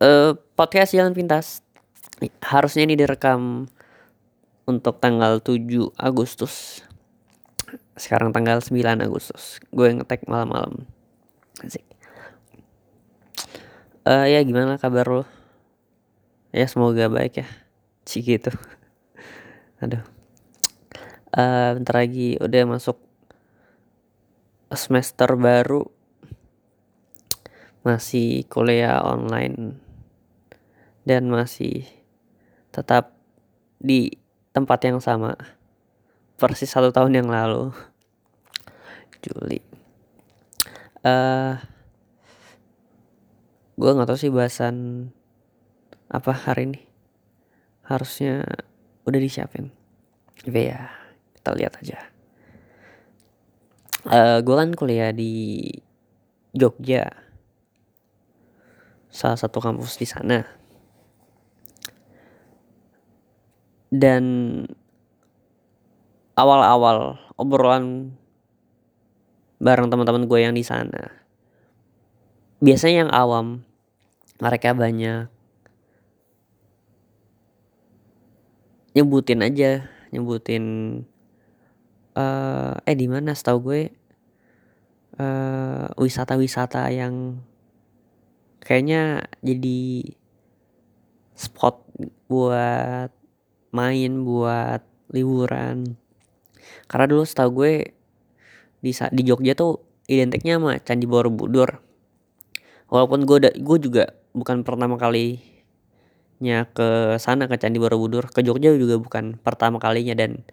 uh, podcast Jalan Pintas harusnya ini direkam untuk tanggal 7 Agustus. Sekarang tanggal 9 Agustus. Gue ngetek malam-malam. Asik. Uh, ya gimana kabar lo? Ya semoga baik ya. Cik gitu. Aduh. Uh, bentar lagi udah masuk semester baru masih kuliah online dan masih tetap di tempat yang sama. Persis satu tahun yang lalu. Juli. Uh, eh, gue nggak tahu sih bahasan apa hari ini. Harusnya udah disiapin. Tapi ya kita lihat aja. Uh, eh, gue kan kuliah di Jogja. Salah satu kampus di sana dan awal-awal obrolan bareng teman-teman gue yang di sana. Biasanya yang awam mereka banyak. Nyebutin aja nyebutin uh, eh di mana setahu gue uh, wisata-wisata yang kayaknya jadi spot buat main buat liburan. Karena dulu setahu gue di di Jogja tuh identiknya sama Candi Borobudur. Walaupun gue gue juga bukan pertama kalinya ke sana ke Candi Borobudur. Ke Jogja juga bukan pertama kalinya dan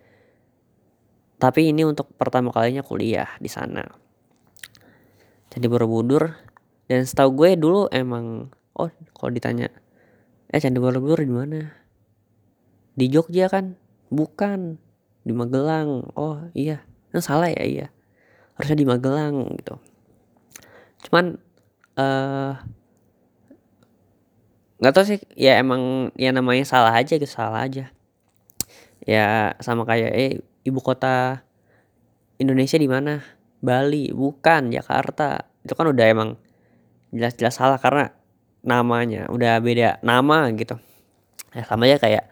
tapi ini untuk pertama kalinya kuliah di sana. Candi Borobudur. Dan setahu gue dulu emang oh kalau ditanya eh Candi Borobudur di mana di Jogja kan? Bukan. Di Magelang. Oh iya. Nah, salah ya iya. Harusnya di Magelang gitu. Cuman eh uh, nggak tahu sih. Ya emang ya namanya salah aja gitu salah aja. Ya sama kayak eh ibu kota Indonesia di mana? Bali. Bukan Jakarta. Itu kan udah emang jelas-jelas salah karena namanya udah beda nama gitu. Ya sama aja kayak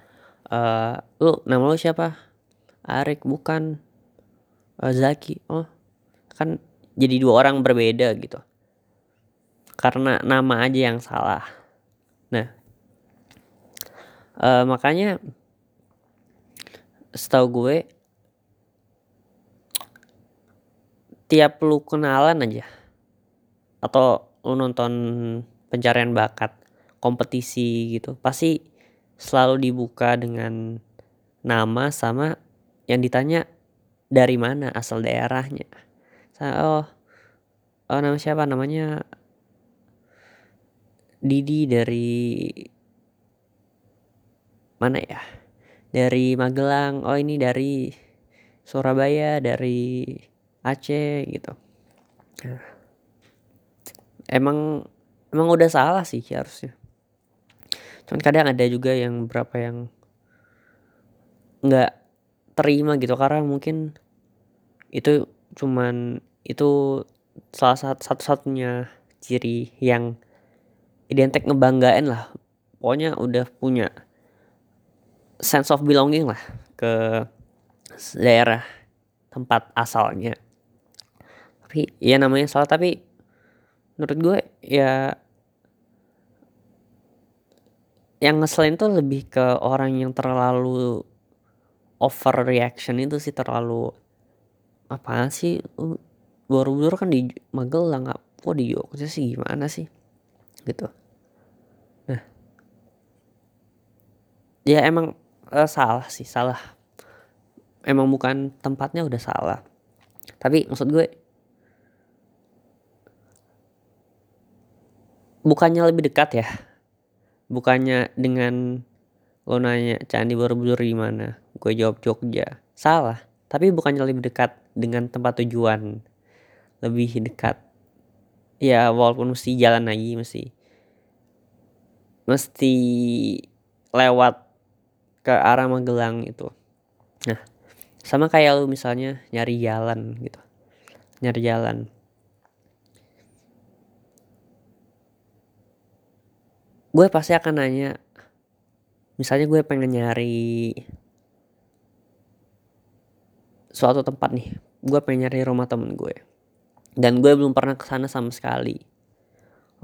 uh, lu nama lu siapa? Arik bukan. Uh, Zaki. Oh kan jadi dua orang berbeda gitu. Karena nama aja yang salah. Nah uh, makanya setahu gue tiap lu kenalan aja atau lu nonton pencarian bakat kompetisi gitu pasti selalu dibuka dengan nama sama yang ditanya dari mana? Asal daerahnya. Oh oh nama siapa? Namanya Didi dari mana ya? Dari Magelang. Oh ini dari Surabaya dari Aceh gitu. Emang emang udah salah sih harusnya cuman kadang ada juga yang berapa yang nggak terima gitu karena mungkin itu cuman itu salah satu satu-satunya ciri yang identik ngebanggain lah. Pokoknya udah punya sense of belonging lah ke daerah tempat asalnya. Tapi ya namanya salah tapi menurut gue ya yang ngeselin tuh lebih ke orang yang terlalu overreaction itu sih terlalu apa sih? Baru-baru kan di Magelang kok di Jogja sih gimana sih? Gitu. Nah. Ya emang uh, salah sih salah. Emang bukan tempatnya udah salah. Tapi maksud gue bukannya lebih dekat ya bukannya dengan lo nanya candi borobudur di mana? Gue jawab Jogja. Salah tapi bukannya lebih dekat dengan tempat tujuan. Lebih dekat. Ya walaupun mesti jalan lagi mesti. Mesti lewat ke arah Magelang itu. Nah sama kayak lu misalnya nyari jalan gitu. Nyari jalan gue pasti akan nanya misalnya gue pengen nyari suatu tempat nih gue pengen nyari rumah temen gue dan gue belum pernah ke sana sama sekali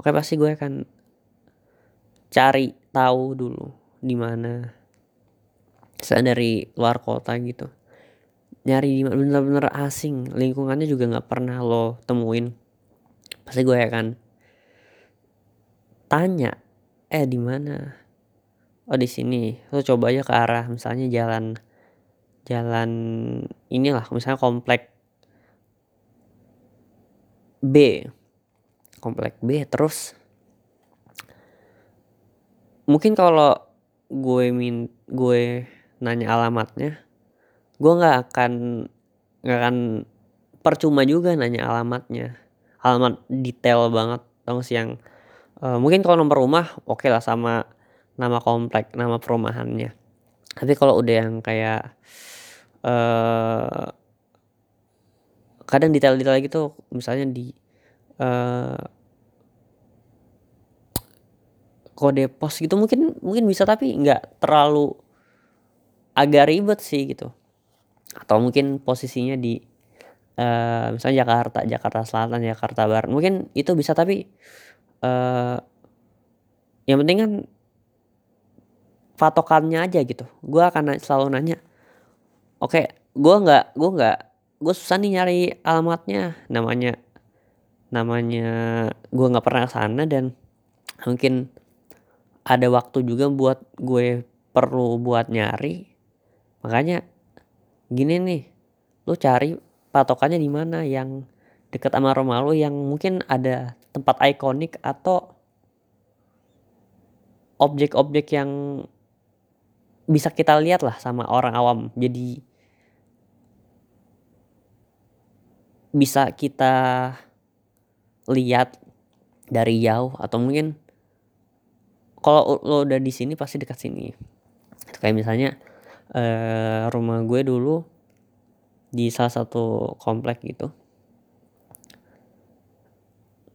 oke pasti gue akan cari tahu dulu di mana saya dari luar kota gitu nyari di bener-bener asing lingkungannya juga nggak pernah lo temuin pasti gue akan tanya eh di mana? Oh di sini. Lo coba aja ke arah misalnya jalan jalan inilah misalnya komplek B. Komplek B terus mungkin kalau gue min gue nanya alamatnya gue nggak akan nggak akan percuma juga nanya alamatnya. Alamat detail banget dong yang uh, mungkin kalau nomor rumah oke okay lah sama nama komplek nama perumahannya. Tapi kalau udah yang kayak uh, kadang detail-detail gitu misalnya di uh, kode pos gitu mungkin mungkin bisa tapi nggak terlalu agak ribet sih gitu. Atau mungkin posisinya di uh, misalnya Jakarta Jakarta Selatan Jakarta Barat mungkin itu bisa tapi uh, yang penting kan patokannya aja gitu. Gue akan selalu nanya oke gue nggak gue nggak gue susah nih nyari alamatnya. Namanya namanya gue nggak pernah sana dan mungkin ada waktu juga buat gue perlu buat nyari. Makanya gini nih lu cari patokannya di mana yang deket sama rumah lu yang mungkin ada tempat ikonik atau objek-objek yang bisa kita lihat lah sama orang awam. Jadi bisa kita lihat dari jauh atau mungkin kalau lo udah di sini pasti dekat sini. Kayak misalnya uh, rumah gue dulu di salah satu komplek gitu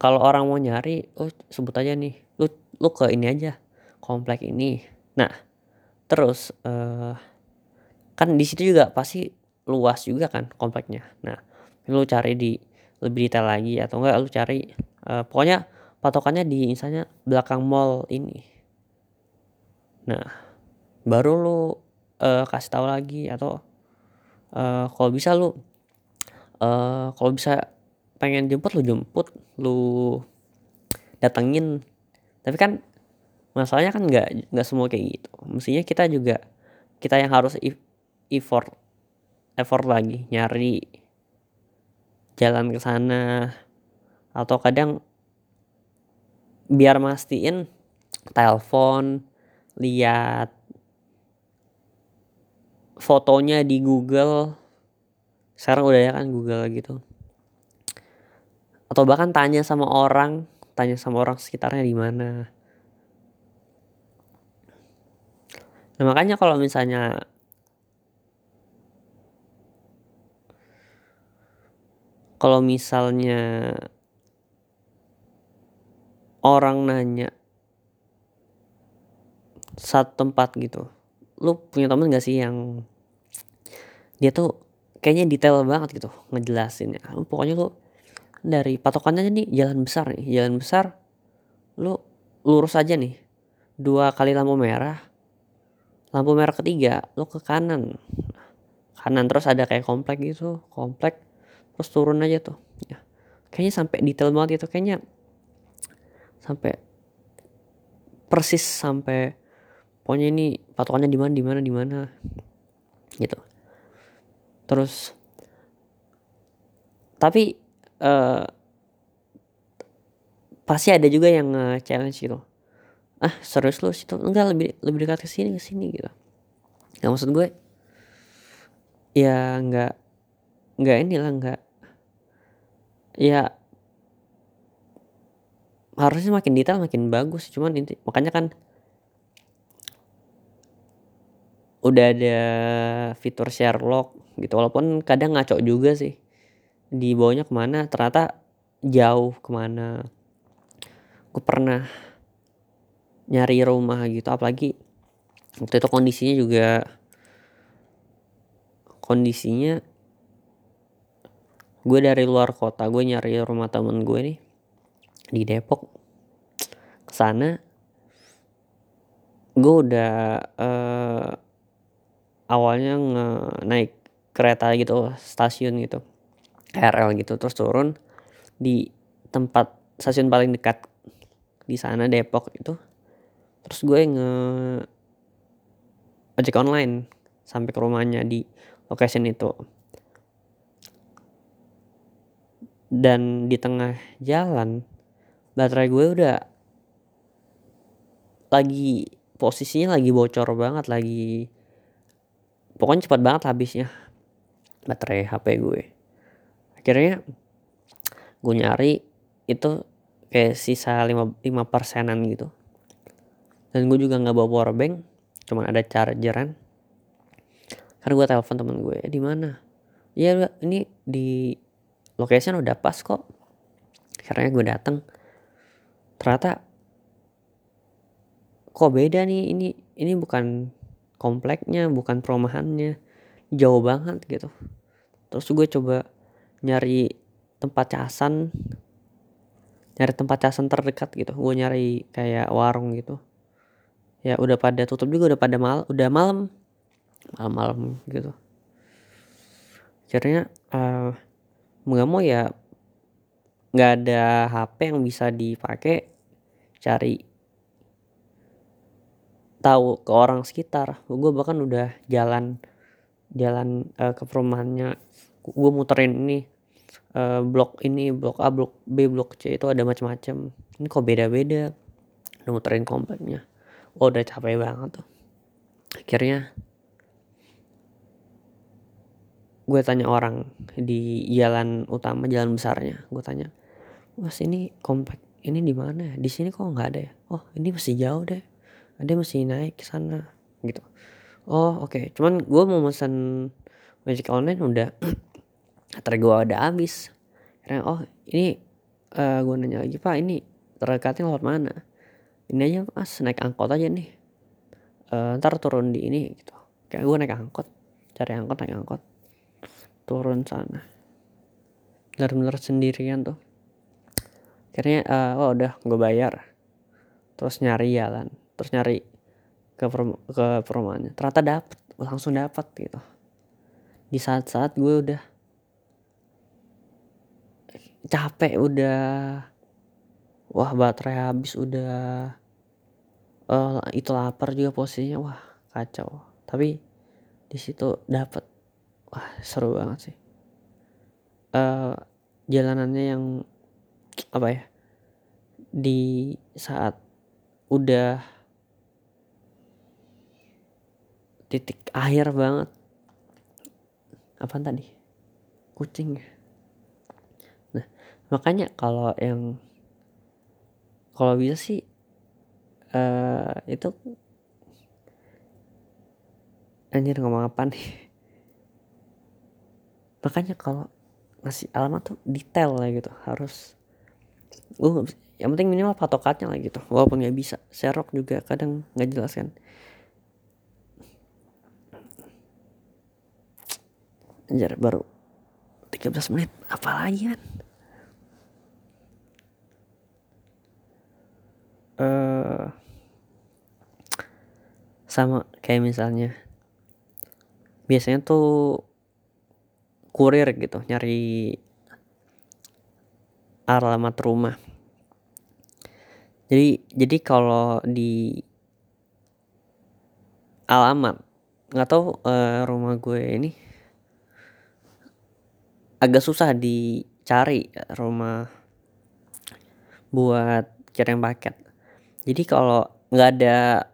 kalau orang mau nyari oh sebut aja nih. Lu lu ke ini aja komplek ini. Nah terus uh, kan di situ juga pasti luas juga kan kompleknya. Nah lu cari di lebih detail lagi atau enggak lu cari uh, pokoknya patokannya di misalnya belakang mall ini. Nah baru lu uh, kasih tahu lagi atau uh, kalau bisa lu uh, kalau bisa pengen jemput lu jemput lu datengin. Tapi kan masalahnya kan nggak nggak semua kayak gitu. Mestinya kita juga kita yang harus effort effort lagi nyari jalan ke sana. Atau kadang biar mastiin telepon lihat fotonya di Google. Sekarang udah ya kan Google gitu atau bahkan tanya sama orang tanya sama orang sekitarnya di mana. Nah makanya kalau misalnya kalau misalnya orang nanya satu tempat gitu lu punya temen gak sih yang dia tuh kayaknya detail banget gitu ngejelasinnya? Pokoknya lu dari patokannya nih jalan besar nih. Jalan besar lu lurus aja nih. Dua kali lampu merah lampu merah ketiga lo ke kanan. Kanan terus ada kayak komplek gitu komplek. Terus turun aja tuh. Ya. Kayaknya sampai detail banget itu kayaknya sampai persis sampai pokoknya ini patokannya di mana di mana di mana gitu. Terus tapi uh, pasti ada juga yang uh, challenge gitu. Ah serius lu situ? Enggak lebih lebih dekat ke sini ke sini gitu. Nggak maksud gue ya nggak nggak inilah nggak ya harusnya makin detail makin bagus. Cuman inti makanya kan udah ada fitur share log gitu. Walaupun kadang ngaco juga sih di bawahnya ke mana ternyata jauh ke mana. Gue pernah nyari rumah gitu apalagi waktu itu kondisinya juga kondisinya gue dari luar kota gue nyari rumah temen gue nih di Depok. Ke sana gue udah uh, awalnya nge naik kereta gitu stasiun gitu KRL gitu terus turun di tempat stasiun paling dekat di sana Depok itu. Terus gue nge ojek online sampai ke rumahnya di location itu. Dan di tengah jalan baterai gue udah lagi posisinya lagi bocor banget lagi pokoknya cepat banget habisnya baterai HP gue akhirnya gue nyari itu kayak sisa 5, 5 persenan gitu. Dan gue juga nggak bawa power bank cuman ada chargeran. Karena gue telepon temen gue di mana? Ya ini di location udah pas kok. Karena gue datang ternyata kok beda nih ini ini bukan kompleknya bukan perumahannya. Jauh banget gitu. Terus gue coba nyari tempat casan nyari tempat casan terdekat gitu. Gue nyari kayak warung gitu. Ya udah pada tutup juga udah pada mal udah malam. Malam-malam gitu. Akhirnya uh, nggak mau ya nggak ada HP yang bisa dipakai cari tahu ke orang sekitar. Gue bahkan udah jalan jalan uh, ke perumahannya. Gue muterin ini uh, blok ini blok A blok B blok C itu ada macam-macam. Ini kok beda-beda? Udah muterin kompleknya oh udah capek banget tuh. Akhirnya gue tanya orang di jalan utama jalan besarnya. Gue tanya mas ini komplek ini di mana? Di sini kok nggak ada ya? Oh ini masih jauh deh. Ada masih naik ke sana gitu. Oh oke. Okay. cuman gue mau pesan ojek online udah baterai gue udah habis. Karena oh ini uh, eh, gue nanya lagi pak ini terdekatnya lewat mana? Ini aja mas naik angkot aja nih. Uh, ntar turun di ini gitu. Kayak gue naik angkot cari angkot naik angkot. Turun sana. Benar-benar sendirian tuh. Akhirnya uh, oh udah gue bayar. Terus nyari jalan terus nyari ke ke perumahannya. Ternyata dapet langsung dapat gitu. Di saat-saat gue udah capek udah. Wah baterai habis udah uh, itu lapar juga posisinya. Wah kacau. Tapi di situ dapat wah seru banget sih. Uh, jalanannya yang apa ya di saat udah titik akhir banget. Apa tadi? Kucing nah makanya kalau yang kalau bisa sih uh, itu anjir ngomong apa nih? Makanya kalau ngasih alamat tuh detail lah gitu harus uh yang penting minimal patokannya lah gitu walaupun nggak bisa. Serok juga kadang nggak jelas kan. Anjir baru 13 menit apa lagi kan uh, sama kayak misalnya biasanya tuh kurir gitu nyari alamat rumah jadi jadi kalau di alamat nggak tahu uh, rumah gue ini agak susah dicari rumah buat kirim paket. Jadi kalau nggak ada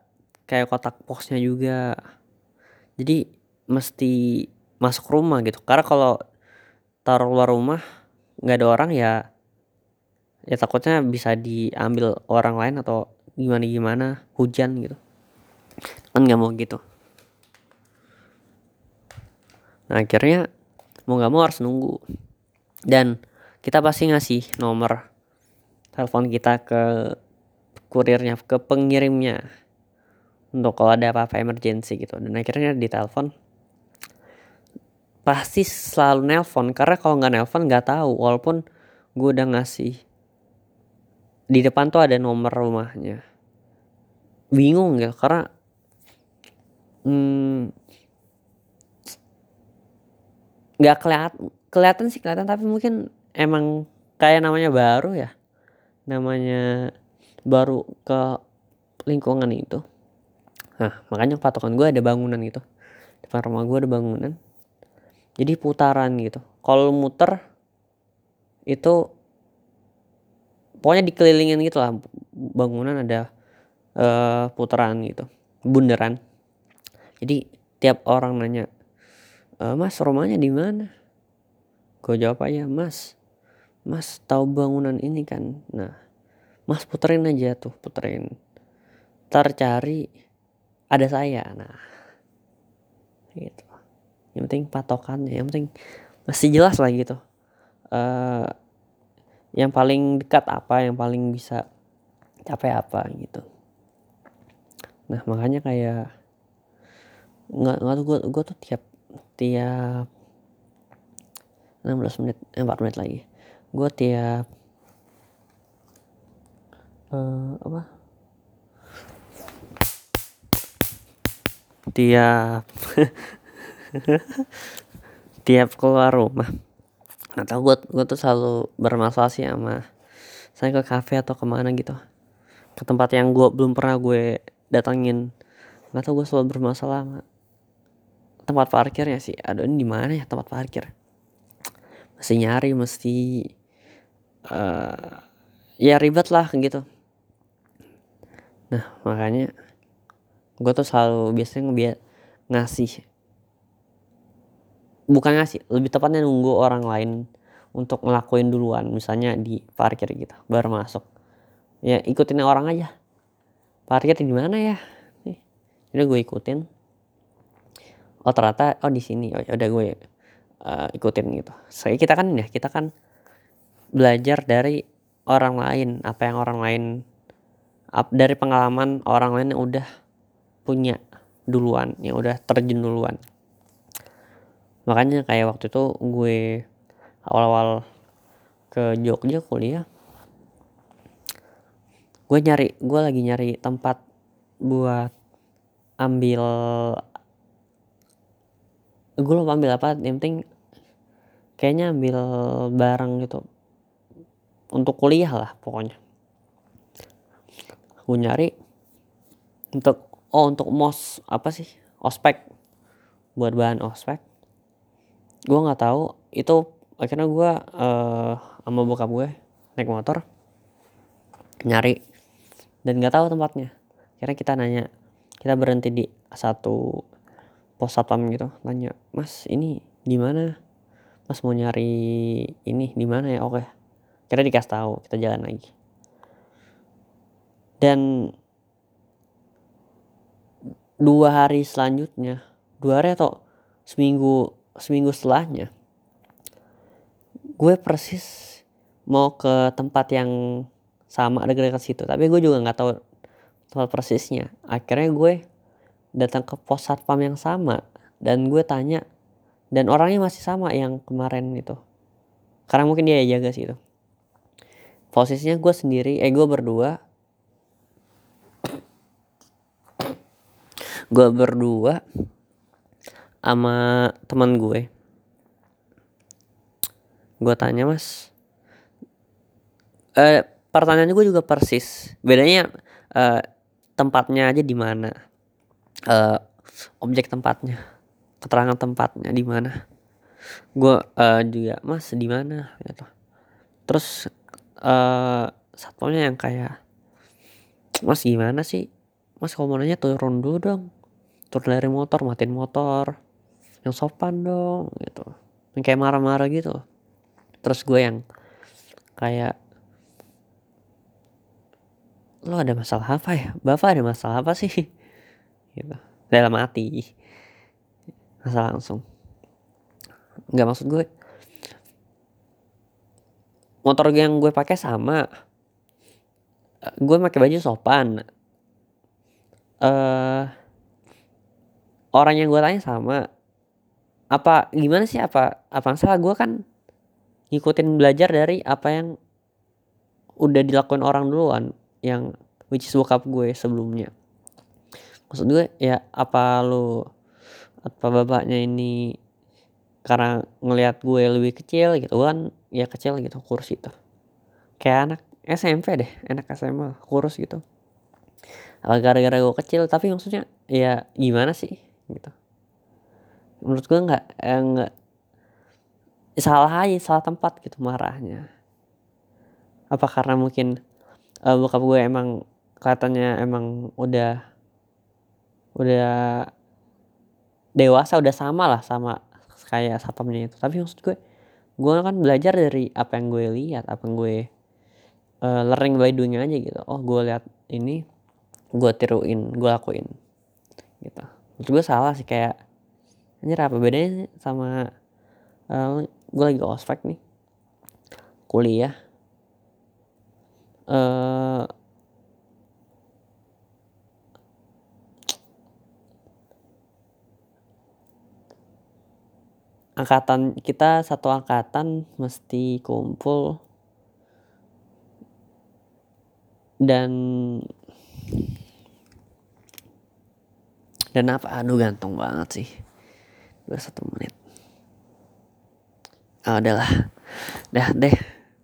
kayak kotak posnya juga, jadi mesti masuk rumah gitu. Karena kalau taruh luar rumah nggak ada orang ya, ya takutnya bisa diambil orang lain atau gimana gimana hujan gitu. Kan nggak mau gitu. Nah akhirnya mau nggak mau harus nunggu dan kita pasti ngasih nomor telepon kita ke kurirnya ke pengirimnya. Untuk kalau ada apa-apa emergency gitu. Dan akhirnya ditelepon. Pasti selalu nelpon. Karena kalau nggak nelpon nggak tahu. Walaupun gue udah ngasih di depan tuh ada nomor rumahnya. Bingung ya karena hmm, nggak kelihatan kelihatan sih kelihatan tapi mungkin emang kayak namanya baru ya. Namanya baru ke lingkungan itu. Nah makanya patokan gue ada bangunan gitu. Depan rumah gue ada bangunan. Jadi putaran gitu. Kalau muter itu pokoknya dikelilingin gitu lah. Bangunan ada uh, putaran gitu. Bundaran. Jadi tiap orang nanya e, mas rumahnya di mana? Gue jawab aja mas mas tahu bangunan ini kan? Nah mas puterin aja tuh puterin. Tercari ada saya. Nah gitu. Yang penting patokannya yang penting masih jelas lah gitu. Uh, yang paling dekat apa yang paling bisa capai apa gitu. Nah makanya kayak nggak nggak tuh gue gue tuh tiap tiap 16 menit eh, 4 menit lagi. Gue tiap uh, apa? Tiap tiap keluar rumah. Atau gue gue tuh selalu bermasalah sih sama saya ke kafe atau ke mana gitu. Ke tempat yang gue belum pernah gue datangin nggak tau gue selalu bermasalah sama tempat parkirnya sih. Aduh ini di mana ya tempat parkir? Mesti nyari mesti uh, ya ribet lah gitu nah makanya gue tuh selalu biasanya ngebiar ngasih. Bukan ngasih lebih tepatnya nunggu orang lain untuk ngelakuin duluan misalnya di parkir gitu baru masuk. Ya ikutin orang aja. Parkir di mana ya? Udah gue ikutin. Oh ternyata oh di sini. Oh ya udah gue uh, ikutin gitu. Saya kita kan ya kita kan belajar dari orang lain apa yang orang lain up, dari pengalaman orang lain yang udah punya duluan yang udah terjun duluan. Makanya kayak waktu itu gue awal-awal ke Jogja kuliah gue nyari gue lagi nyari tempat buat ambil gue lupa ambil apa yang penting kayaknya ambil barang gitu. Untuk kuliah lah pokoknya gue nyari untuk oh untuk mos apa sih ospek. Buat bahan ospek. Gue nggak tahu. Itu akhirnya gue uh, sama bokap gue naik motor nyari. Dan nggak tahu tempatnya. Akhirnya kita nanya. Kita berhenti di satu pos satpam gitu. Nanya mas ini di mana? Mas mau nyari ini di mana ya? Oke. Kira dikasih tahu. Kita jalan lagi dan dua hari selanjutnya dua hari atau seminggu seminggu setelahnya gue persis mau ke tempat yang sama dekat-dekat situ. Tapi gue juga nggak tahu tempat persisnya. Akhirnya gue datang ke pos satpam yang sama. Dan gue tanya dan orangnya masih sama yang kemarin itu. Karena mungkin dia jaga sih itu posisinya gue sendiri eh gue berdua gue berdua sama teman gue. Gue tanya mas eh pertanyaannya gue juga persis. Bedanya uh, tempatnya aja di mana? Uh, objek tempatnya keterangan tempatnya di mana? Gue uh, juga mas di mana? Gitu. Terus uh, satpamnya yang kayak mas gimana sih? Mas nanya turun dulu dong turun dari motor matiin motor. Yang sopan dong gitu. Yang kayak marah-marah gitu. Terus gue yang kayak lo ada masalah apa ya? Bapak ada masalah apa sih? Gitu. Dalam hati. Masalah langsung. Nggak maksud gue. Motor yang gue pakai sama. Gue pakai baju sopan. Uh, orang yang gue tanya sama apa gimana sih? Apa apa salah? Gue kan ngikutin belajar dari apa yang udah dilakuin orang duluan yang which is bokap gue sebelumnya. Maksud gue ya apa lu apa bapaknya ini karena ngelihat gue lebih kecil gitu kan ya kecil gitu kurus itu kayak anak SMP deh anak SMA kurus gitu. Gara-gara gue kecil? Tapi maksudnya ya gimana sih gitu. Menurut gue nggak eh, salah aja salah tempat gitu marahnya. Apa karena mungkin uh, bokap gue emang katanya emang udah udah dewasa udah sama lah sama kayak satpamnya itu. Tapi maksud gue gue kan belajar dari apa yang gue lihat apa yang gue uh, learning by doing aja gitu. Oh gue lihat ini gue tiruin gue lakuin gitu menurut gue salah sih kayak anjir apa bedanya sama uh, gue lagi ospek nih kuliah. Uh, angkatan kita satu angkatan mesti kumpul. Dan dan apa? Aduh gantung banget sih. Dua satu menit. Ah udahlah. Dah deh